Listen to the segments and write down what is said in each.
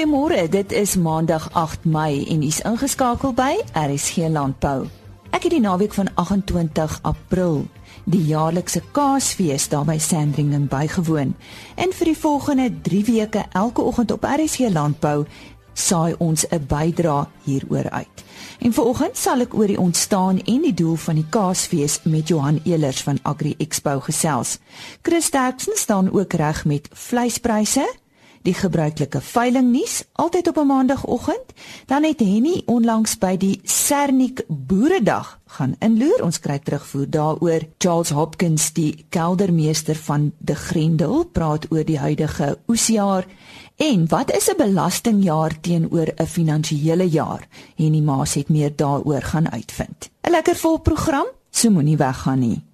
Goeiemôre, dit is Maandag 8 Mei en u's ingeskakel by RSG Landbou. Ek het die naweek van 28 April die jaarlikse Kaasfees daar by Sandringham bygewoon. En vir die volgende 3 weke elke oggend op RSG Landbou saai ons 'n bydra hieroor uit. En vanoggend sal ek oor die ontstaan en die doel van die Kaasfees met Johan Elers van Agri Expo gesels. Chris Terksen staan ook reg met vleispryse die gebruikelike veilingnuus altyd op 'n maandagooggend. Dan het Henny onlangs by die Sernik Boeredag gaan inloer. Ons kry terugvoer daaroor. Charles Hopkins, die keldermeester van De Grendel, praat oor die huidige oesjaar en wat is 'n belastingjaar teenoor 'n finansiële jaar? Henny Maas het meer daaroor gaan uitvind. 'n Lekker vol program, so moenie weggaan nie.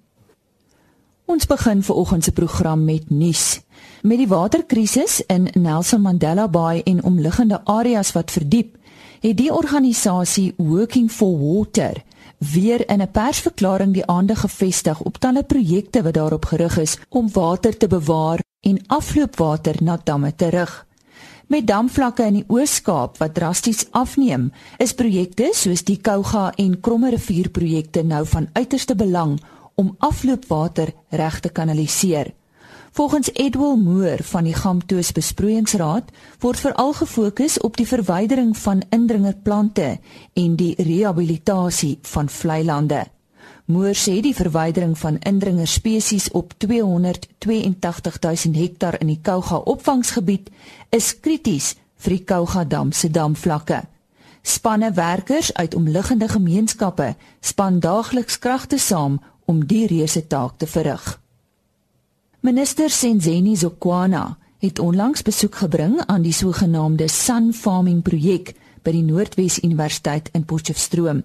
Ons begin ver oggend se program met nuus. Met die waterkrisis in Nelson Mandela Bay en omliggende areas wat verdiep, het die organisasie Working for Water weer in 'n persverklaring die aandag gefestig op talle projekte wat daarop gerig is om water te bewaar en afloopwater na damme te rig. Met damvlakke in die Oos-Kaap wat drasties afneem, is projekte soos die Kouga en Kromme rivier projekte nou van uiterste belang om afloopwater reg te kanaliseer. Volgens Edwil Moore van die Gamtoos Besproeiingsraad word veral gefokus op die verwydering van indringerplante en die rehabilitasie van vlei lande. Moore sê die verwydering van indringer spesies op 282000 hektar in die Kouga opvangsgebied is krities vir die Kouga dam se damvlakke. Spanne werkers uit omliggende gemeenskappe span daagliks kragte saam om die reuse taak te verrig. Minister Senzeni Zokwana het onlangs besoek gebring aan die sogenaamde Sun Farming projek by die Noordwes Universiteit in Potchefstroom.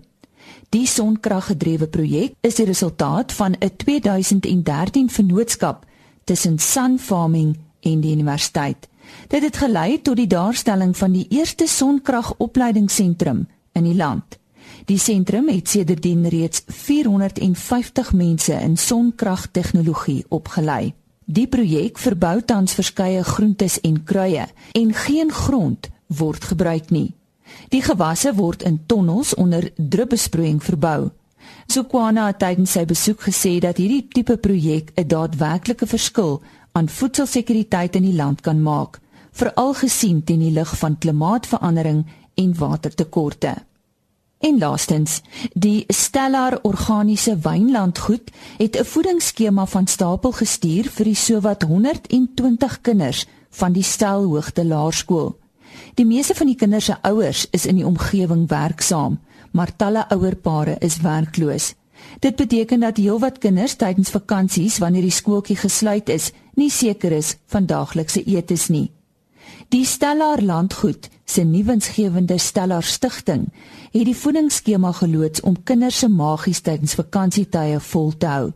Die sonkraggedrewe projek is die resultaat van 'n 2013 vennootskap tussen Sun Farming en die universiteit. Dit het gelei tot die daarstelling van die eerste sonkragopleidingsentrum in die land. Die sentrum het sedertdien reeds 450 mense in sonkragtegnologie opgelei. Die projek verbou tans verskeie groentes en kruie en geen grond word gebruik nie. Die gewasse word in tonnels onder druppelsproeiing verbou. Sukwana het tydens sy besoek gesê dat hierdie tipe projek 'n daadwerklike verskil aan voedselsekuriteit in die land kan maak, veral gesien teen die lig van klimaatsverandering en watertekorte. En laastens, die Stellar Organiese Wynlandgoed het 'n voedingsskema van stapel gestuur vir die sowat 120 kinders van die Stelhoogte Laerskool. Die meeste van die kinders se ouers is in die omgewing werksaam, maar talle ouerpare is werkloos. Dit beteken dat heelwat kinders tydens vakansies wanneer die skooltjie gesluit is, nie seker is van daaglikse etes nie. Die Stellar Landgoed se nuwensgewende Stellar Stichting het die voedingsskema geloods om kinders se magies tydens vakansietye vol te hou.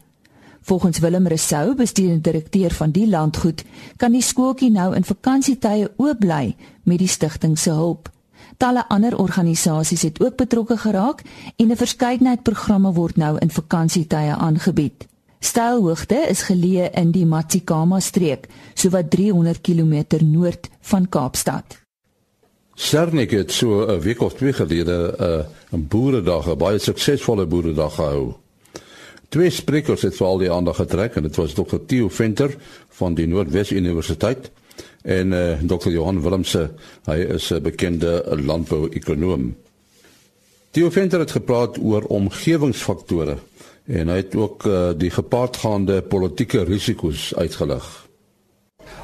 Volgens Willem Resou, bestuurende direkteur van die landgoed, kan die skooltjie nou in vakansietye oop bly met die stigting se hulp. Talle ander organisasies het ook betrokke geraak en 'n verskeidenheid programme word nou in vakansietye aangebied. Stylhoogte is geleë in die Matsikama streek, sowat 300 km noord van Kaapstad. Sernik het so 'n week of twee gelede 'n 'n boeredag, 'n baie suksesvolle boeredag gehou. Twee sprekers het veral die aandag getrek en dit was Dr. Theo Venter van die Noordwes Universiteit en uh, eh, Dr. Johan Willemse, hy is 'n bekende landbou-ekonoom. Theo Venter het gepraat oor omgewingsfaktore en hy het ook uh, die gepaardgaande politieke risiko's uitgelig.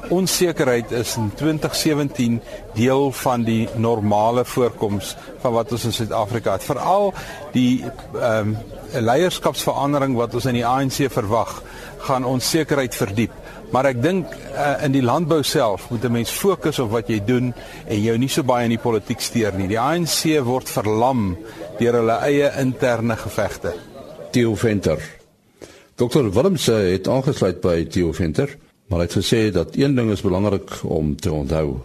Onsekerheid is in 2017 deel van die normale voorkoms van wat ons in Suid-Afrika het. Veral die ehm um, leierskapsverandering wat ons in die ANC verwag, gaan onsekerheid verdiep. Maar ek dink uh, in die landbou self moet 'n mens fokus op wat jy doen en jou nie so baie in die politiek steur nie. Die ANC word verlam deur hulle eie interne gevegte. Theo Venter. Dr. Willems het aangesluit by Theo Venter, maar hy het gesê dat een ding is belangrik om te onthou.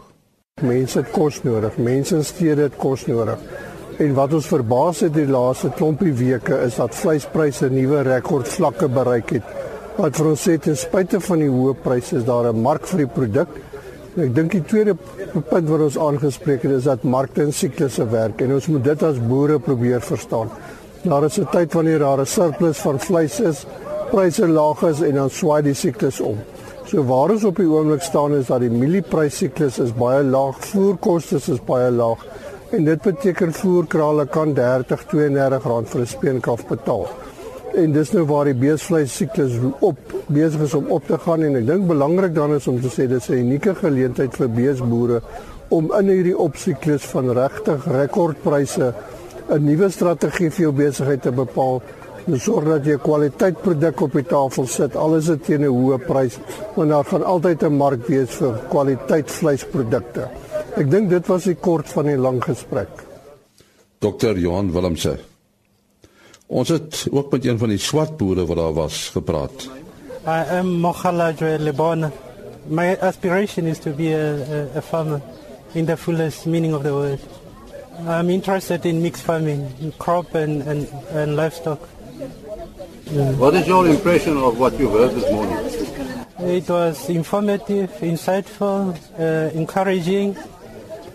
Mense het kos nodig, mense in stede het kos nodig. En wat ons verbaas het die laaste klompie weke is dat vleispryse nuwe rekordvlakke bereik het. Wat vir ons sê ten spyte van die hoë pryse is daar 'n mark vir die produk Ek dink die tweede punt wat ons aangespreek het is dat markte en siklusse werk en ons moet dit as boere probeer verstaan. Daar is 'n tyd wanneer daar 'n surplus van vleis is, pryse laag is en dan swaai die siklus om. So waar ons op die oomblik staan is dat die mielieprys siklus is baie laag, voerkoste is baie laag en dit beteken voerkrale kan 30 32 rand vir 'n speenkalf betaal. En dis nou waar die beesvleis siklus op besig is om op te gaan en ek dink belangrik dan is om te sê dis 'n unieke geleentheid vir beesboere om in hierdie opsiklus van regtig rekordpryse 'n nuwe strategie vir jou besigheid te bepaal sorg dat jy 'n kwaliteitproduk op die tafel sit al is dit teen 'n hoë prys want daar gaan altyd 'n mark wees vir kwaliteitsvleisprodukte. Ek dink dit was die kort van die lang gesprek. Dr. Johan Willemse Ons het ook met een van die swart boere wat daar was gepraat. I am Mokhala Lebon. My aspiration is to be a, a, a farmer in the fullest meaning of the word. I'm interested in mixed farming, crop and, and, and livestock. Yeah. What is your impression of what you heard this morning? It was informative, insightful, uh, encouraging,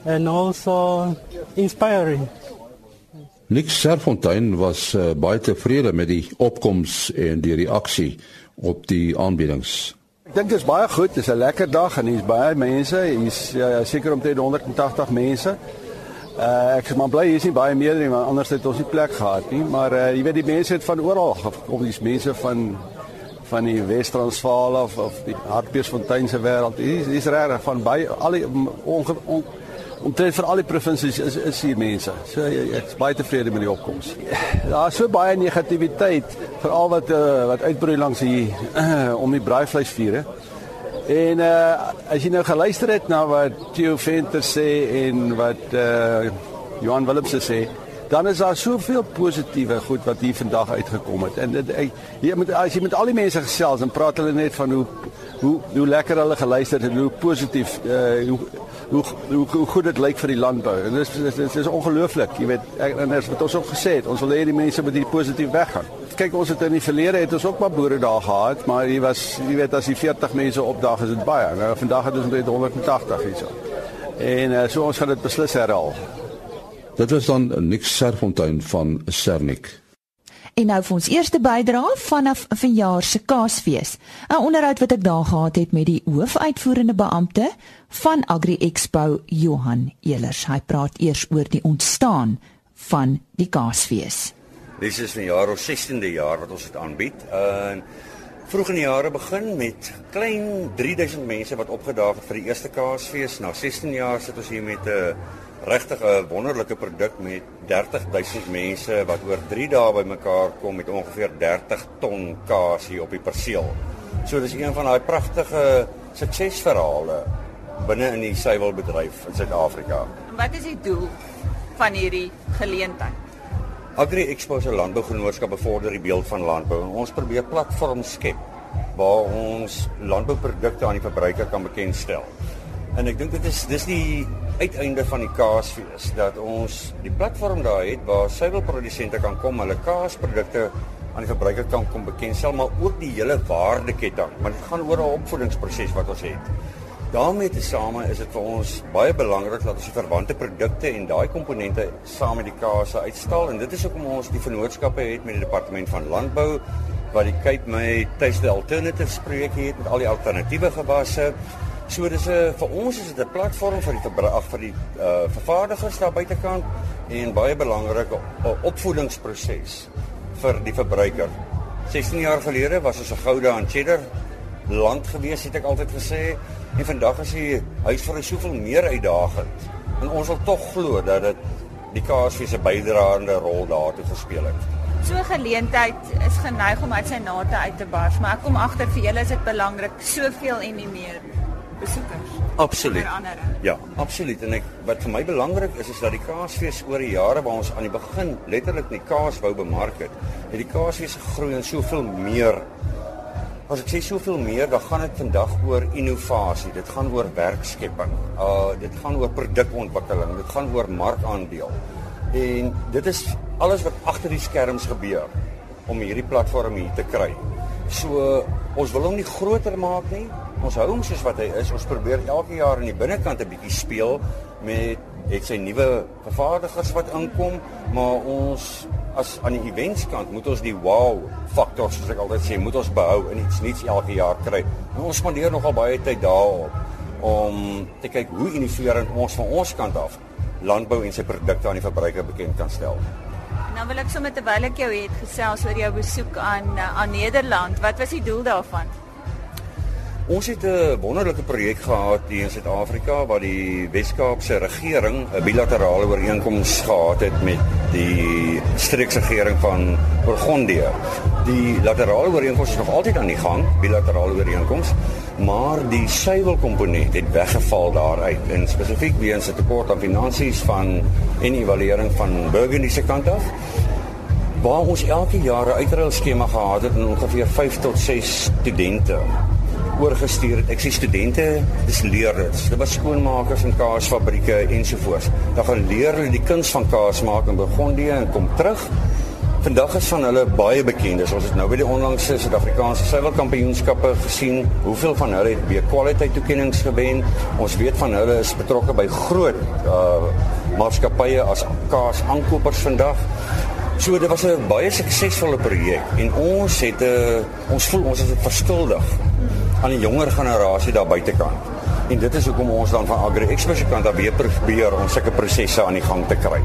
and also inspiring. Nick Serfontein was uh, baie tevrede met die opkoms en die reaksie op die aanbiedings. Ek dink dit is baie goed, dit is 'n lekker dag en hier's baie mense, hier's ja, seker omtrent 180 mense. Uh, ek is maar bly hier is nie baie meer nie, want anders het ons nie plek gehad nie, maar uh, jy weet die mense het van oral gekom, dis mense van van die Wes-Transvaal of of die Hartbeesfontein se wêreld. Hier is regtig van baie al die onge, on, omtrent vir al die provinsies is is hier mense. So ek is baie tevrede met die opkoms. Daar is so baie negativiteit veral wat uh, wat uitbroei langs hier uh, om die braaivleisvure. En uh, as jy nou geluister het na wat Theo Venter sê en wat uh, Johan Willemse sê, dan is daar soveel positiewe goed wat hier vandag uitgekom het. En dit jy moet as jy met al die mense gesels en praat hulle net van hoe hoe hoe lekker hulle geluister het en hoe positief uh, hoe hoe hoe, hoe goed dit lyk vir die landbou. En dit is dit is ongelooflik. Jy weet ek, en as wat ons ook gesê het, ons wil hê die mense moet hier positief weggaan. Kyk, ons het in die verlede het ons ook maar boere daar gehad, maar hier was jy weet as die 40 mense opdaag is dit baie. Nou vandag het ons net 180 hierso. En uh, so ons gaan dit beslis herhaal. Dit was dan Nick Serfontein van Sernik. En nou vir ons eerste bydrae vanaf vanjaar se Kaasfees. 'n Onderhoud wat ek daar gehad het met die hoofuitvoerende beampte van Agri Expo, Johan Elers. Hy praat eers oor die ontstaan van die Kaasfees. Dis is vanjaar ons 16de jaar wat ons dit aanbied. En vroeg in die jare begin met klein 3000 mense wat opgedaag het vir die eerste Kaasfees. Na 16 jaar sit ons hier met 'n uh, regtig 'n wonderlike produk met 30000 mense wat oor 3 dae bymekaar kom met ongeveer 30 ton kaas hier op die perseel. So dis een van daai pragtige suksesverhale binne in die suiwelbedryf in Suid-Afrika. Wat is die doel van hierdie geleentheid? Agri Expo se landbougenootskap bevorder die beeld van landbou en ons probeer platforms skep waar ons landbouprodukte aan die verbruiker kan bekendstel. En ek dink dit is dis die uiteinde van die kaasfees dat ons die platform daar het waar suiwelprodusente kan kom hulle kaasprodukte aan die verbruiker kan kom bekendstel maar ook die hele waardeketting want dit gaan oor 'n opvoedingsproses wat ons het. Daarmee tesame is dit vir ons baie belangrik dat ons die verwante produkte en daai komponente saam met die kaas uitstal. En dit is hoekom ons die vennootskappe het met die departement van landbou wat die Cape May Taste Alternatives projek het met al die alternatiewe gewasse. So dis 'n vir ons is dit 'n platform vir die ag vir die uh vervaardigers daar buitekant en baie belangrike opvoedingsproses vir die verbruiker. 16 jaar gelede was ons 'n goue aan cheddar land gewees het ek altyd gesê en vandag is die huis vir soveel meer uitdagend. En ons wil tog glo dat dit die kaasfees 'n bydraende rol daartoe gespeel het. So 'n geleentheid is geneig om uit sy nate uit te bars, maar ek kom agter vir julle is dit belangrik soveel en nie meer besoekers. Absoluut. Ja, absoluut. En ek wat vir my belangrik is is dat die Kaasfees oor die jare waar ons aan die begin letterlik die kaas wou bemark het, het die Kaasfees gegroei en soveel meer. As ek sê soveel meer, dan gaan dit vandag oor innovasie. Dit gaan oor werkskepping. Uh dit gaan oor produkontwikkeling, dit gaan oor markandeel. En dit is alles wat agter die skerms gebeur om hierdie platform hier te kry. So Ons wil hom nie groter maak nie. Ons hou hom soos wat hy is. Ons probeer elke jaar aan die binnekant 'n bietjie speel met het sy nuwe vervaardigers wat inkom, maar ons as aan die eventkant moet ons die wow faktor soos ek altyd sê, moet ons behou en iets nuuts elke jaar kry. En ons spandeer nogal baie tyd daarop om te kyk hoe innoverend ons van ons kant af landbou en sy produkte aan die verbruiker bekend kan stel. Nou wil ek sommer terwyl ek jou het gesels oor jou besoek aan eh, aan Nederland. Wat was die doel daarvan? Ons het 'n wonderlike projek gehad hier in Suid-Afrika waar die Wes-Kaapse regering 'n bilaterale ooreenkoms gehad het met die streeksregering van Burgondië. Die laterale ooreenkoms is nog altyd aan die gang, bilaterale ooreenkoms, maar die suiwelkomponent het weggeval daaruit en spesifiek weens 'n tekort aan finansies van en evaluering van Burgundy se kant af waar ons elke jaar 'n uitruil skema gehad het en ongeveer 5 tot 6 studente oorgestuur het. Ek sê studente, dis leerders. Dit was skoonmakers in kaasfabrieke ensovoorts. Dan gaan leer hulle die kuns van kaas maak in Burgondië en kom terug. Vandag is van hulle baie bekend. Ons het nou by die onlangse Suid-Afrikaanse suiwelkampioenskappe gesien hoeveel van hulle het weer kwaliteit toekenninge gewen. Ons weet van hulle is betrokke by groot uh maatskappye as kaas aankopers vandag. So dit was 'n baie suksesvolle projek en ons het 'n uh, ons voel ons is verskuldig aan die jonger generasie daar buitekant. En dit is hoekom ons dan van Agri Expo se kant af weer probeer om sulke prosesse aan die gang te kry.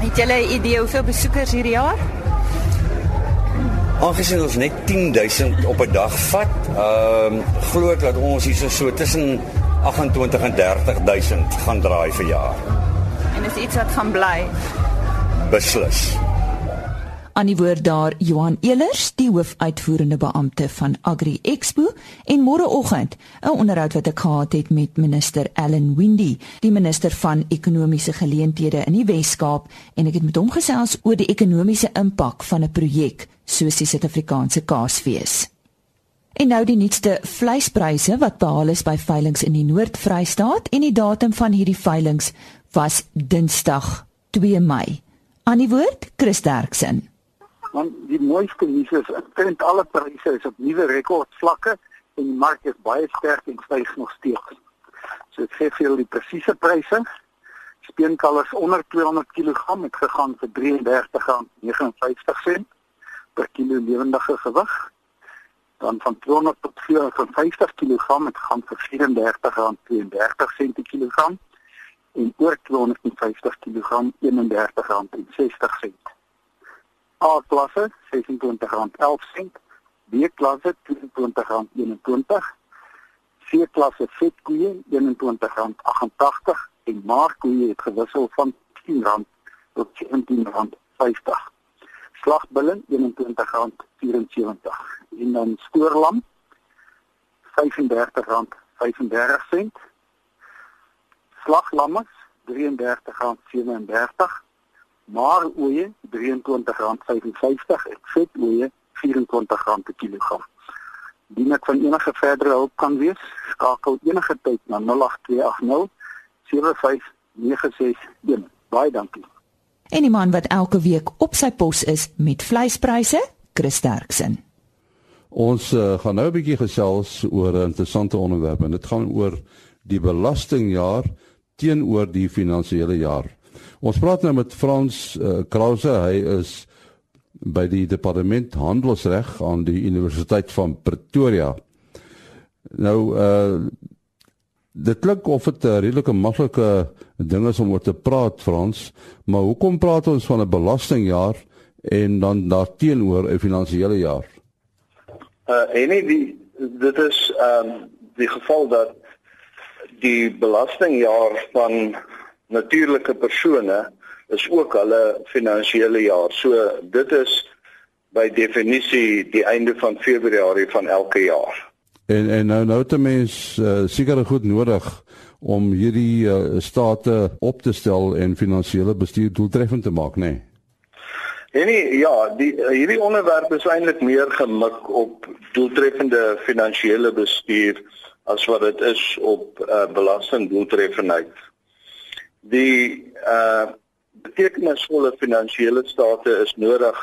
Het julle 'n idee hoeveel besoekers hierdie jaar? Aangesien ons net 10000 op 'n dag vat, ehm um, glo ek dat ons hier so tussen 28 en 30000 gaan draai vir jaar. En is iets wat gaan bly? Beslis aan die woord daar Johan Elers, die hoofuitvoerende beampte van Agri Expo en môreoggend 'n onderhoud wat ek gehad het met minister Allan Windy, die minister van ekonomiese geleenthede in die Wes-Kaap en ek het met hom gesels oor die ekonomiese impak van 'n projek soos die Suid-Afrikaanse Kaasfees. En nou die nuutste vleispryse wat behaal is by veilinge in die Noord-Vrystaat en die datum van hierdie veilinge was Dinsdag 2 Mei. Aan die woord Chris Derksen want die mooiste nuus is intrent alle pryse is op nuwe rekordvlakke en die mark is baie sterk en styg nog steeds. So ek gee vir julle die presiese pryse. Speenkalvers onder 200 kg het gegaan vir R33.59 per kilo lewendige gewig. Dan van 200 tot 450 kg het gaan vir R34.32 per kilogram en oor 250 kg R31.60. A klasse R26.11, B klasse R22.21, C klasse vetkoeie R21.88 en maarkoeie het gewissel van R10 tot R17.50. Slagbulle R21.74 en dan skoorlam R35.35 slaglammers R33.37 maar oeye R23.55 en vet oeye R24 per kilogram. Dien ek van enige verdere hulp kan wees, skakel enige tyd na 08280 75961. Baie dankie. En die man wat elke week op sy pos is met vleispryse, Chris Sterksen. Ons uh, gaan nou 'n bietjie gesels oor 'n interessante onderwerp en dit gaan oor die belastingjaar teenoor die finansiële jaar. Ons praat nou met Frans uh, Krause, hy is by die departement handelsreg aan die Universiteit van Pretoria. Nou uh dit klink of dit 'n redelike maklike ding is om oor te praat Frans, maar hoekom praat ons van 'n belastingjaar en dan daarteenoor 'n finansiële jaar? Uh en nie die dit is ehm um, die geval dat die belastingjaar van natuurlike persone is ook hulle finansiële jaar. So dit is by definisie die einde van Februarie van elke jaar. En en nou nou te mens uh, seker goed nodig om hierdie uh, state op te stel en finansiële bestuur doeltreffend te maak, nê? Nee? En nie, ja, die hierdie onderwerp is eintlik meer gemik op doeltreffende finansiële bestuur as wat dit is op uh, belastingdoeltreffendheid die uh betekenisvolle finansiële state is nodig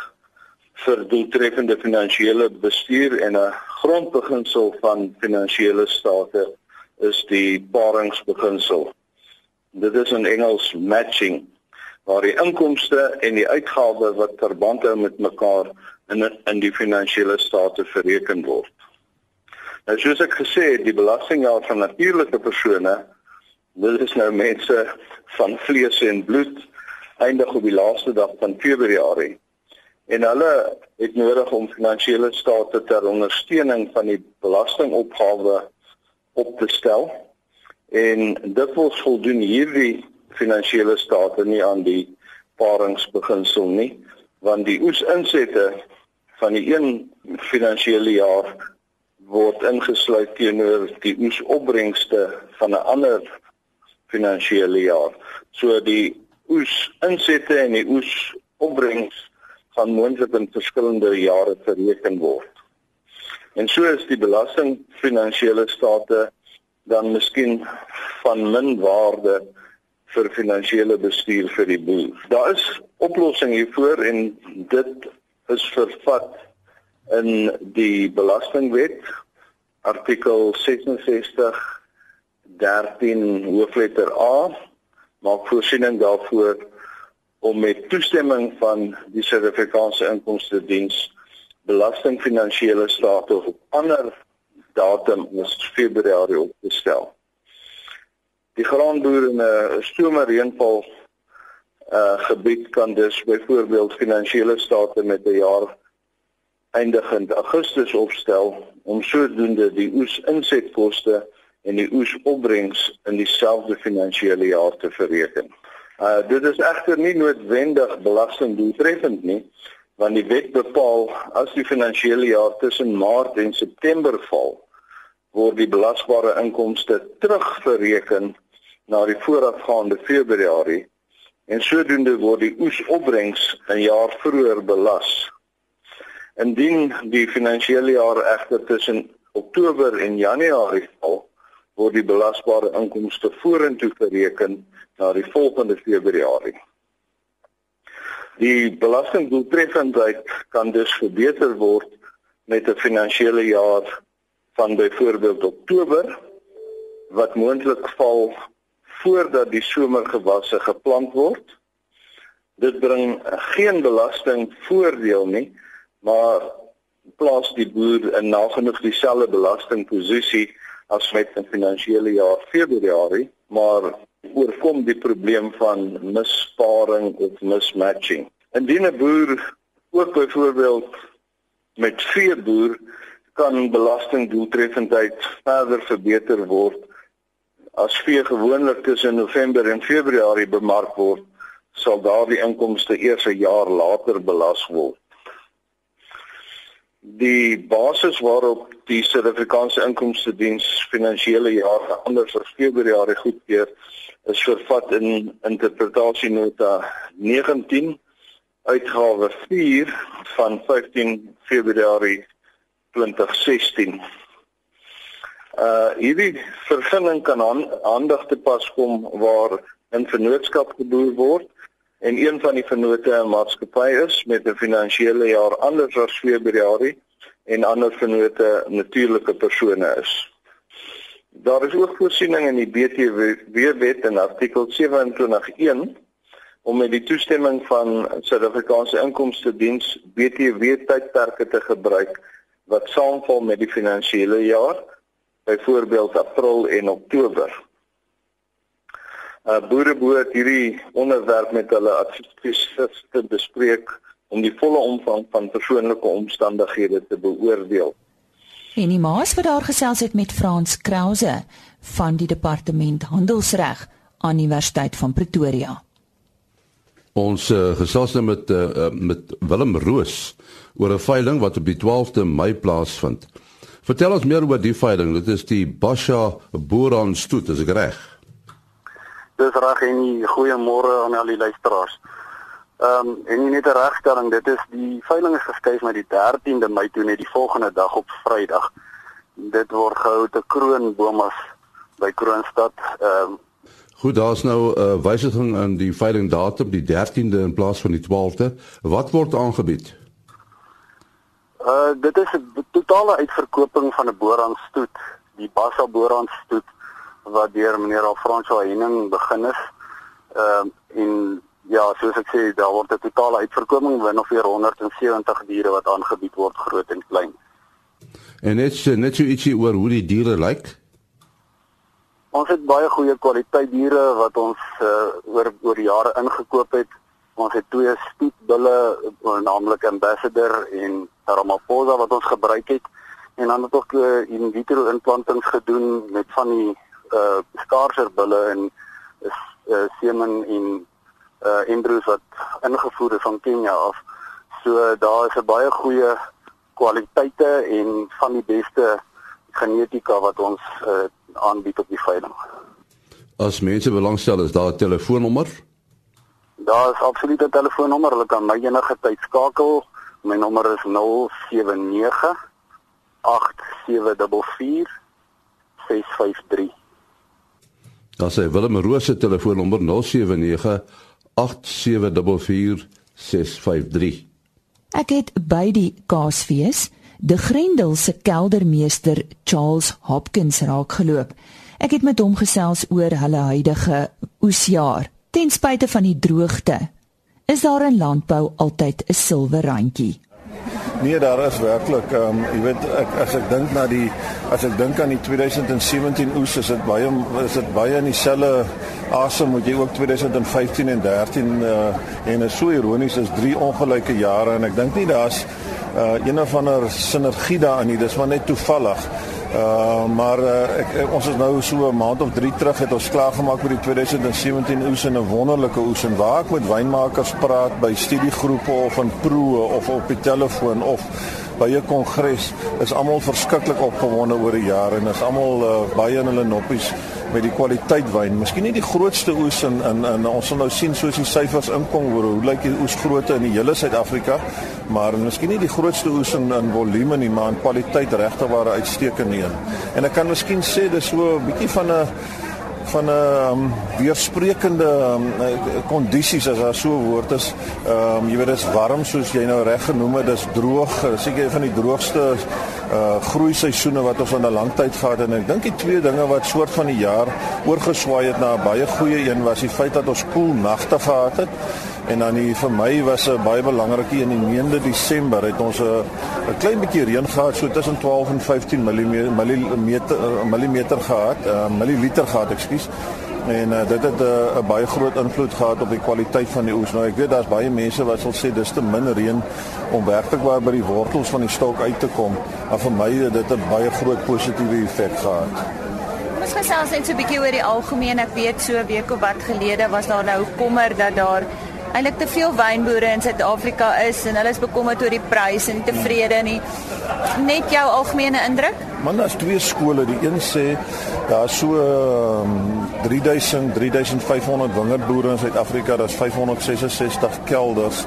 vir doeltreffende finansiële bestuur en 'n grondbeginsel van finansiële state is die paringsbeginsel. Dit is in Engels matching waar die inkomste en die uitgawes wat verband hou met mekaar in in die finansiële state bereken word. Nou soos ek gesê het, die belastingjaar van natuurlike persone, dit is nou mense van vlees en bloed eindig op die laaste dag van Februarie. En hulle het nodig om finansiële state ter ondersteuning van die belastingopgawe op te stel. En dit word voldoen hierdie finansiële state nie aan die paringsbeginsel nie, want die oesinsette van die een finansiële jaar word ingesluit teenoor die oesopbrengste van 'n ander finansiële jaar. So die oesinsette en die oesopbrengs van moontlik in verskillende jare bereken word. En so is die belasting finansiële state dan miskien van min waarde vir finansiële bestuur vir die boer. Daar is oplossing hiervoor en dit is vervat in die belastingwet artikel 66 13 hoofletter A maak voorsiening daarvoor om met toestemming van die Suid-Afrikaanse Inkomste Diens belasting finansiële state op ander datum as Februarie op te stel. Die graanboer in 'n stomer reënval uh gebied kan dus byvoorbeeld finansiële state met 'n jaar eindigend Augustus opstel om sodoende die oes insetkoste en die oes opbrengs in dieselfde finansiële jaar te bereken. Uh dit is egter nie noodwendig belastingdoeltreffend nie want die wet bepaal as die finansiële jaar tussen Maart en September val word die belasbare inkomste terugbereken na die voorafgaande Februarie en sodoende word die oesopbrengs 'n jaar vroeër belas. Indien die finansiële jaar egter tussen Oktober en Januarie val, word die belasbare inkomste vorentoe bereken na die volgende Februarie. Die belastingdoeltreffendheid kan dus verbeter word met 'n finansiële jaar van byvoorbeeld Oktober wat moontlik val voordat die somergewasse geplant word. Dit bring geen belasting voordeel nie, maar plaas die boer in nagenoeg dieselfde belastingposisie as met 'n finansiële jaar Februarie, maar oorkom die probleem van missparing of mismatching. Indien 'n boer ook byvoorbeeld met vee boer kan belastingdoeltreffendheid verder verbeter word as vee gewoonlik tussen November en Februarie bemark word, sal daardie inkomste eers 'n jaar later belas word. Die basis waarop die Suid-Afrikaanse Inkomste Diens finansiële jaar anders as Februarie goedkeur, is vervat in interpretasienota 19 uitgawe 4 van 15 Februarie 2016. Uh hierdie vergunning kan aan aandag te pas kom waar 'n vennootskap geboer word en een van die vennote 'n maatskappy is met 'n finansiële jaar anders as Februarie en ander vennote natuurlike persone is. Daar is ook voorsiening in die BTW wet in artikel 27.1 om met die toestemming van Suid-Afrikaanse Inkomste Diens BTW tydperke te gebruik wat saamval met die finansiële jaar byvoorbeeld April en Oktober. Uh boere behoort hierdie onderwerp met hulle adviseurs te bespreek om die volle omvang van persoonlike omstandighede te beoordeel. En die maas wat daar gesels het met Frans Krause van die departement handelsreg aan Universiteit van Pretoria. Ons uh, gesels nou met uh, met Willem Roos oor 'n veiling wat op die 12de Mei plaasvind. Vertel ons meer oor die veiling. Dit is die Basha Boeran stoet, is ek reg? Dis reg en goeiemôre aan al die luisteraars. Ehm um, en net 'n regstelling, dit is die veiling is geskuif na die 13de Mei toe net die volgende dag op Vrydag. Dit word gehou te Kroonbomas by Kroonstad. Ehm um, Goed, daar's nou 'n uh, wysiging in die veiling datum, die 13de in plaas van die 12de. Wat word aangebied? Uh dit is 'n totale uitverkoping van 'n boraanstoet, die Bassa boraanstoet wat deur meneer Alfranso Henning begin is. Ehm uh, en ja, soos ek sê, daar word 'n totale uitverkoming van ongeveer 170 diere wat aangebied word, groot en klein. En net net so ietsie oor hoe die diere lyk. Ons het baie goeie kwaliteit diere wat ons uh, oor oor jare ingekoop het. Ons het twee stoetbulle, eh, naamlik Ambassador en Ramaphosa wat ons gebruik het en dan het ook uh, in vitro implantings gedoen met van die uh skaarser bulle en is uh, semen en uh embryos wat ingevoer is van Kenia af. So daar is 'n baie goeie kwaliteite en van die beste genetika wat ons uh, aanbied op die veiling. As mense belangstel, is daar 'n telefoonnommer? Daar is absoluut 'n telefoonnommer. Hulle kan my enige tyd skakel. My nommer is 079 8744 653. Daar sê Willem Roos se telefoonnommer 079 8744 653. Ek het by die kaasfees die Grendel se keldermeester Charles Hopkins raakgeloop. Ek het met hom gesels oor hulle huidige oesjaar. Ten spyte van die droogte, is daar in landbou altyd 'n silwer randjie. Nee, daar is werklik, ehm um, jy weet ek as ek dink na die as ek dink aan die 2017 oes, is dit baie is dit baie in dieselfde asem moet jy ook 2015 en 13 uh, en is so ironies is drie ongelyke jare en ek dink nie daar's uh, een of ander sinergie daarin nie. Dis maar net toevallig. Uh maar uh, ek, ek ons is nou so 'n maand of 3 terug het ons klaar gemaak met die 2017 oes en 'n wonderlike oes en waar ek met wynmakers praat by studiegroepe of in proe of op die telefoon of by 'n kongres is almal verskriklik opgewonde oor die jare en is almal uh, baie in hulle noppies met die kwaliteit wyn. Miskien nie die grootste oes in in, in ons sal nou sien soos die syfers inkom oor hoe lyk die oesgrootte in die hele Suid-Afrika, maar miskien nie die grootste oes in in volume nie, maar in kwaliteit regtig waar uitstekend nie. En ek kan miskien sê dis so 'n bietjie van 'n van 'n um, weersprekende kondisies um, as daar so woord is. Ehm um, jy weet dit is warm soos jy nou reg genoem het, dis droog, seker een van die droogste uh groei seisoene wat ons aan 'n lang tyd gehad het. En ek dink die twee dinge wat soort van die jaar oorgeswaai het na 'n baie goeie een was die feit dat ons koel nagte gehad het. En dan die, vir my was 'n baie belangrike in die 9de Desember het ons 'n 'n klein bietjie reën gehad so tussen 12 en 15 mm millimeter millimeter gehad, uh, milliliter gehad, ekskuus en uh, dit het 'n uh, baie groot invloed gehad op die kwaliteit van die oes. Nou ek weet daar's baie mense wat sal sê dis te min reën om werklikwaar by die wortels van die stok uit te kom. Maar vir my het dit 'n baie groot positiewe effek gehad. Ons gesels net so 'n bietjie oor die algemeen. Ek weet so 'n week of wat gelede was daar nou kommer dat daar eintlik te veel wynboere in Suid-Afrika is en hulle is bekommerd oor die pryse en tevrede nie. Net jou algemene indruk? Man, daar's twee skole. Die een sê daar's so um, 3000 3500 wingerdboere in Suid-Afrika, daar's 566 kelders.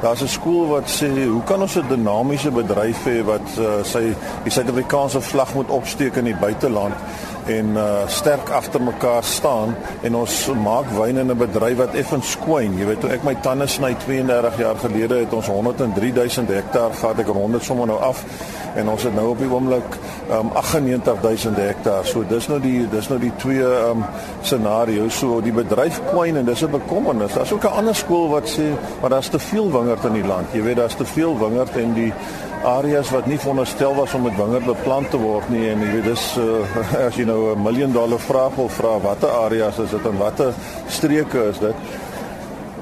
Daar's 'n skool wat sê, "Hoe kan ons 'n dinamiese bedryf hê wat uh, sy die Suid-Afrikaanse vlag moet opsteek in die buiteland?" en uh, sterk agter mekaar staan en ons maak wyn in 'n bedryf wat effens skwyn. Jy weet, toe ek my tande sny 32 jaar gelede het ons 103000 hektaar gehad. Ek rond dit sommer nou af en ons het nou op die oomblik um, 98000 hektaar. So dis nou die dis nou die twee um, scenario's. So die bedryf kwyn en dis 'n bekommernis. Daar's ook 'n ander skool wat sê maar daar's te veel wingerd in die land. Jy weet, daar's te veel wingerd en die areas wat nie veronderstel was om met wingerd beplant te word nie en jy weet dis uh, as jy nou 'n miljoen dollar vraag wil vra watter areas is dit en watter streke is dit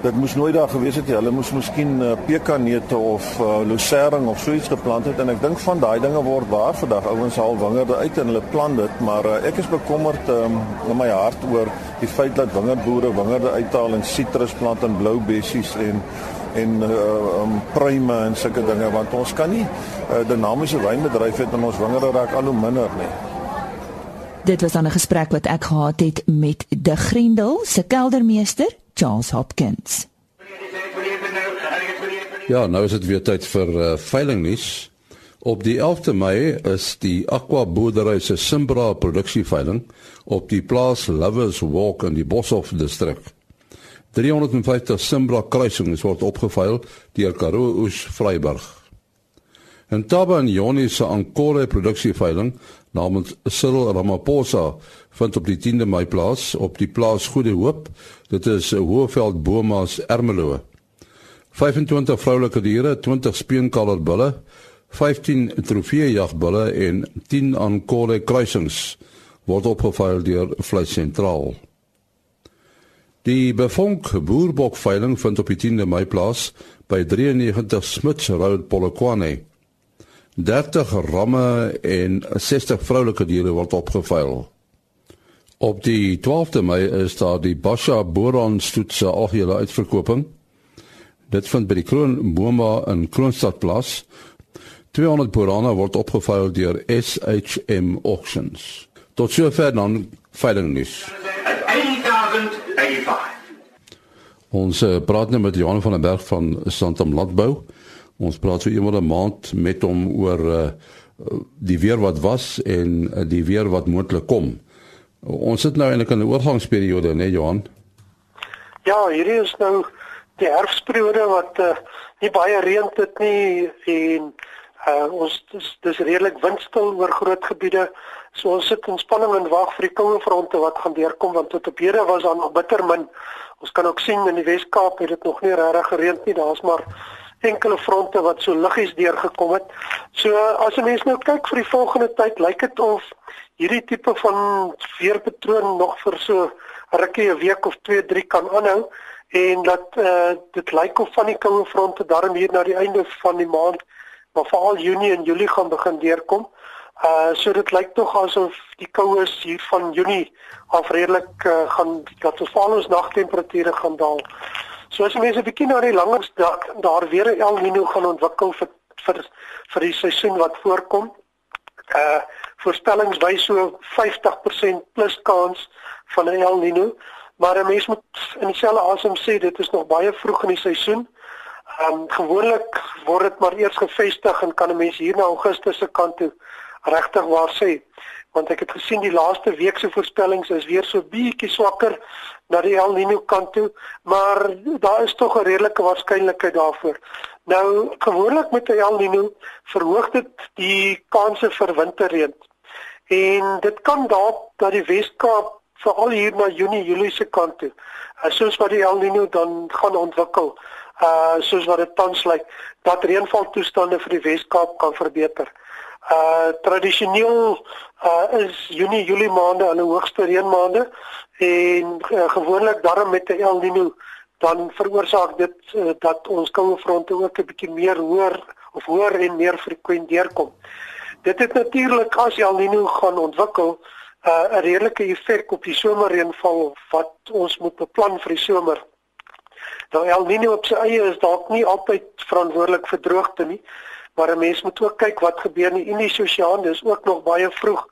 dit moes nooit daar gewees het nie. Hulle moes miskien uh, pekanneute of uh, lucerne of so iets geplant het en ek dink van daai dinge word waar vandag. Ouens haal wingerde uit en hulle plant dit, maar uh, ek is bekommerd um, in my hart oor die feit dat wingerdboere wingerde uithaal en sitrusplante en blou bessies en en uh, um, pruime en sulke dinge want ons kan nie 'n uh, dinamiese wynbedryf hê en ons wingerde raak al hoe minder nie. Dit was 'n gesprek wat ek gehad het met De Grendel, se keldermeester Charles Hopkins. Ja, nou is dit weer tyd vir uh, veilingnuus. Op die 11de Mei is die Aqua Boerdery se Simbra produksieveiling op die plaas Lovers Walk in die Boshoff distrik. 350 Simbra kruisings word opgeveil deur Karoo Oos Vryburg. 'n Taba en Joni se Ankole produksieveiling namens Cyril Ramaphosa vind op die 10de Mei plaas op die plaas Goede Hoop. Dit is Hoëveld Bomas Ermelo. 25 vroulike diere, 20 speenkaler bulle, 15 trofeejagbulle en 10 Ankole kruisings word opgeveil deur Vleis Sentraal. Die Bevonk boerbokveiling vind op die 10de Mei plaas by 93 Smits Road Polokwane. 30 ramme en 60 vroulike diere word opgeveil. Op die 12de Mei is daar die Basha Boran stoetse algehele uitverkoping. Dit vind by die Kroon Boma in Kroonstad plaas. 200 borana word opgeveil deur SHM Auctions. Tot sover dan veiling nuus. Ons uh, praat nou met Johan van der Berg van Santam Landbou. Ons praat so eendag 'n maand met hom oor uh, die weer wat was en uh, die weer wat moontlik kom. Ons sit nou eintlik in 'n oorgangsperiode, né, Johan? Ja, hierdie is nou die herfsperiode wat uh, nie baie reën het nie en uh, ons dis, dis redelik windstil oor groot gebiede. So ons sit in spanning en wag vir die koue fronte wat gaan deurkom want tot op hede was daar nog bitter min. Ons kan ook sien in die Wes-Kaap het dit nog nie regtig gereën nie. Daar's maar enkele fronte wat so liggies deurgekom het. So as 'n mens nou kyk vir die volgende tyd, lyk dit of hierdie tipe van weerpatroon nog vir so rukkie 'n week of 2, 3 kan aanhou en dat uh, dit lyk of van die koue fronte darm hier na die einde van die maand, maar veral Junie en Julie gaan begin deurkom. Uh so dit lyk tog asof die koues hier van Junie af redelik uh, gaan dat ons val ons nagtemperature gaan daal. So as mense 'n bietjie na die langer dak daar weer 'n El Niño gaan ontwikkel vir vir vir die seisoen wat voorkom. Uh voorspellings wys so 50% plus kans van 'n El Niño, maar 'n mens moet in dieselfde asem sê dit is nog baie vroeg in die seisoen. Um gewoonlik word dit maar eers gevestig en kan 'n mens hier na Augustus se kant toe regtig waar sê want ek het gesien die laaste week se voorspellings is weer so bietjie swakker na die El Niño kant toe, maar daar is tog 'n redelike waarskynlikheid daarvoor. Nou gewoonlik met die El Niño verhoog dit die kanse vir winterreën. En dit kan dalk dat die Wes-Kaap veral hier na Junie, Julie se kant toe, soos wat die El Niño dan gaan ontwikkel, uh soos wat dit tans lyk, dat reënvaltoestande vir die Wes-Kaap kan verbeter. Uh tradisioneel uh is Junie, Julie maande hulle hoogste reënmaande en uh, gewoonlik daarom met 'n El Niño dan veroorsaak dit uh, dat ons koue fronte ook 'n bietjie meer hoër of hoër en meer frekvent deurkom. Dit het natuurlik as El Niño gaan ontwikkel uh, 'n redelike effek op die somerreënval wat ons moet beplan vir die somer. Nou El Niño op sy eie is dalk nie altyd verantwoordelik vir droogte nie. Maar 'n mens moet ook kyk wat gebeur in die Indiese Oseaan, dis ook nog baie vroeg.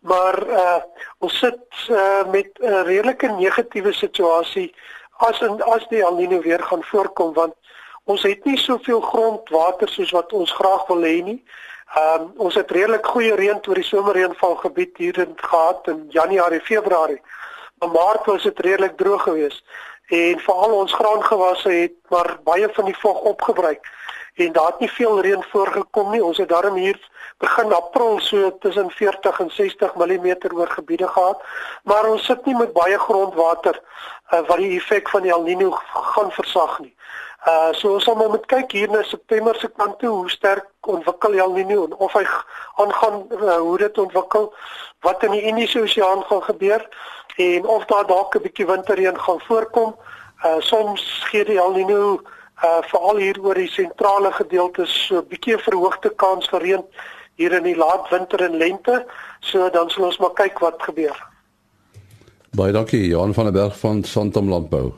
Maar uh ons sit uh met 'n redelike negatiewe situasie as in as die El Niño weer gaan voorkom want ons het nie soveel grondwater soos wat ons graag wil hê nie. Um ons het redelik goeie reën oor die somerreënvalgebied hier in gehad in Januarie, Februarie. Maar Maart was dit redelik droog geweest en veral ons graangewasse het maar baie van die vog opgebruik en daar het nie veel reën voorgekom nie. Ons het daarom hier begin April so tussen 40 en 60 mm oor gebiede gehad, maar ons sit nie met baie grondwater uh, wat die effek van die El Niño gaan versag nie. Uh so ons sal moet kyk hier na September se kant toe hoe sterk ontwikkel El Niño en of hy aangaan uh, hoe dit ontwikkel, wat in die Indiese Oseaan gaan gebeur en of daar dalk 'n bietjie winterreën gaan voorkom. Uh soms gee die El Niño uh veral hier oor die sentrale gedeeltes so 'n bietjie verhoogde kans vir reën hier in die laat winter en lente. So dan sal ons maar kyk wat gebeur. Baie dankie Johan van der Berg van Santam Landbou.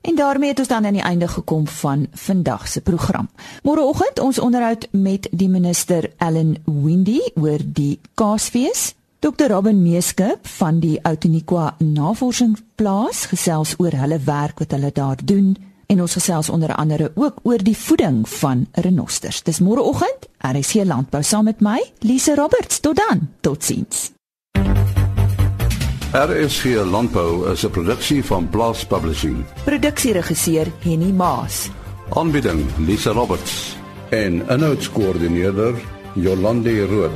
En daarmee het ons dan aan die einde gekom van vandag se program. Môreoggend ons onderhoud met die minister Ellen Windy oor die Kaasfees. Dr Robin Meeskip van die Outeniqua Navorsingsplaas gesels oor hulle werk wat hulle daar doen en ons gesels onder andere ook oor die voeding van renosters. Dis môreoggend, RC Landbou saam met my, Lise Roberts. Tot dan. Totsiens. RSG Landbou is 'n produksie van Blast Publishing. Produksieregisseur Henny Maas. Aanbieding Lise Roberts en inhoudskoördineerder Jolande Rooi.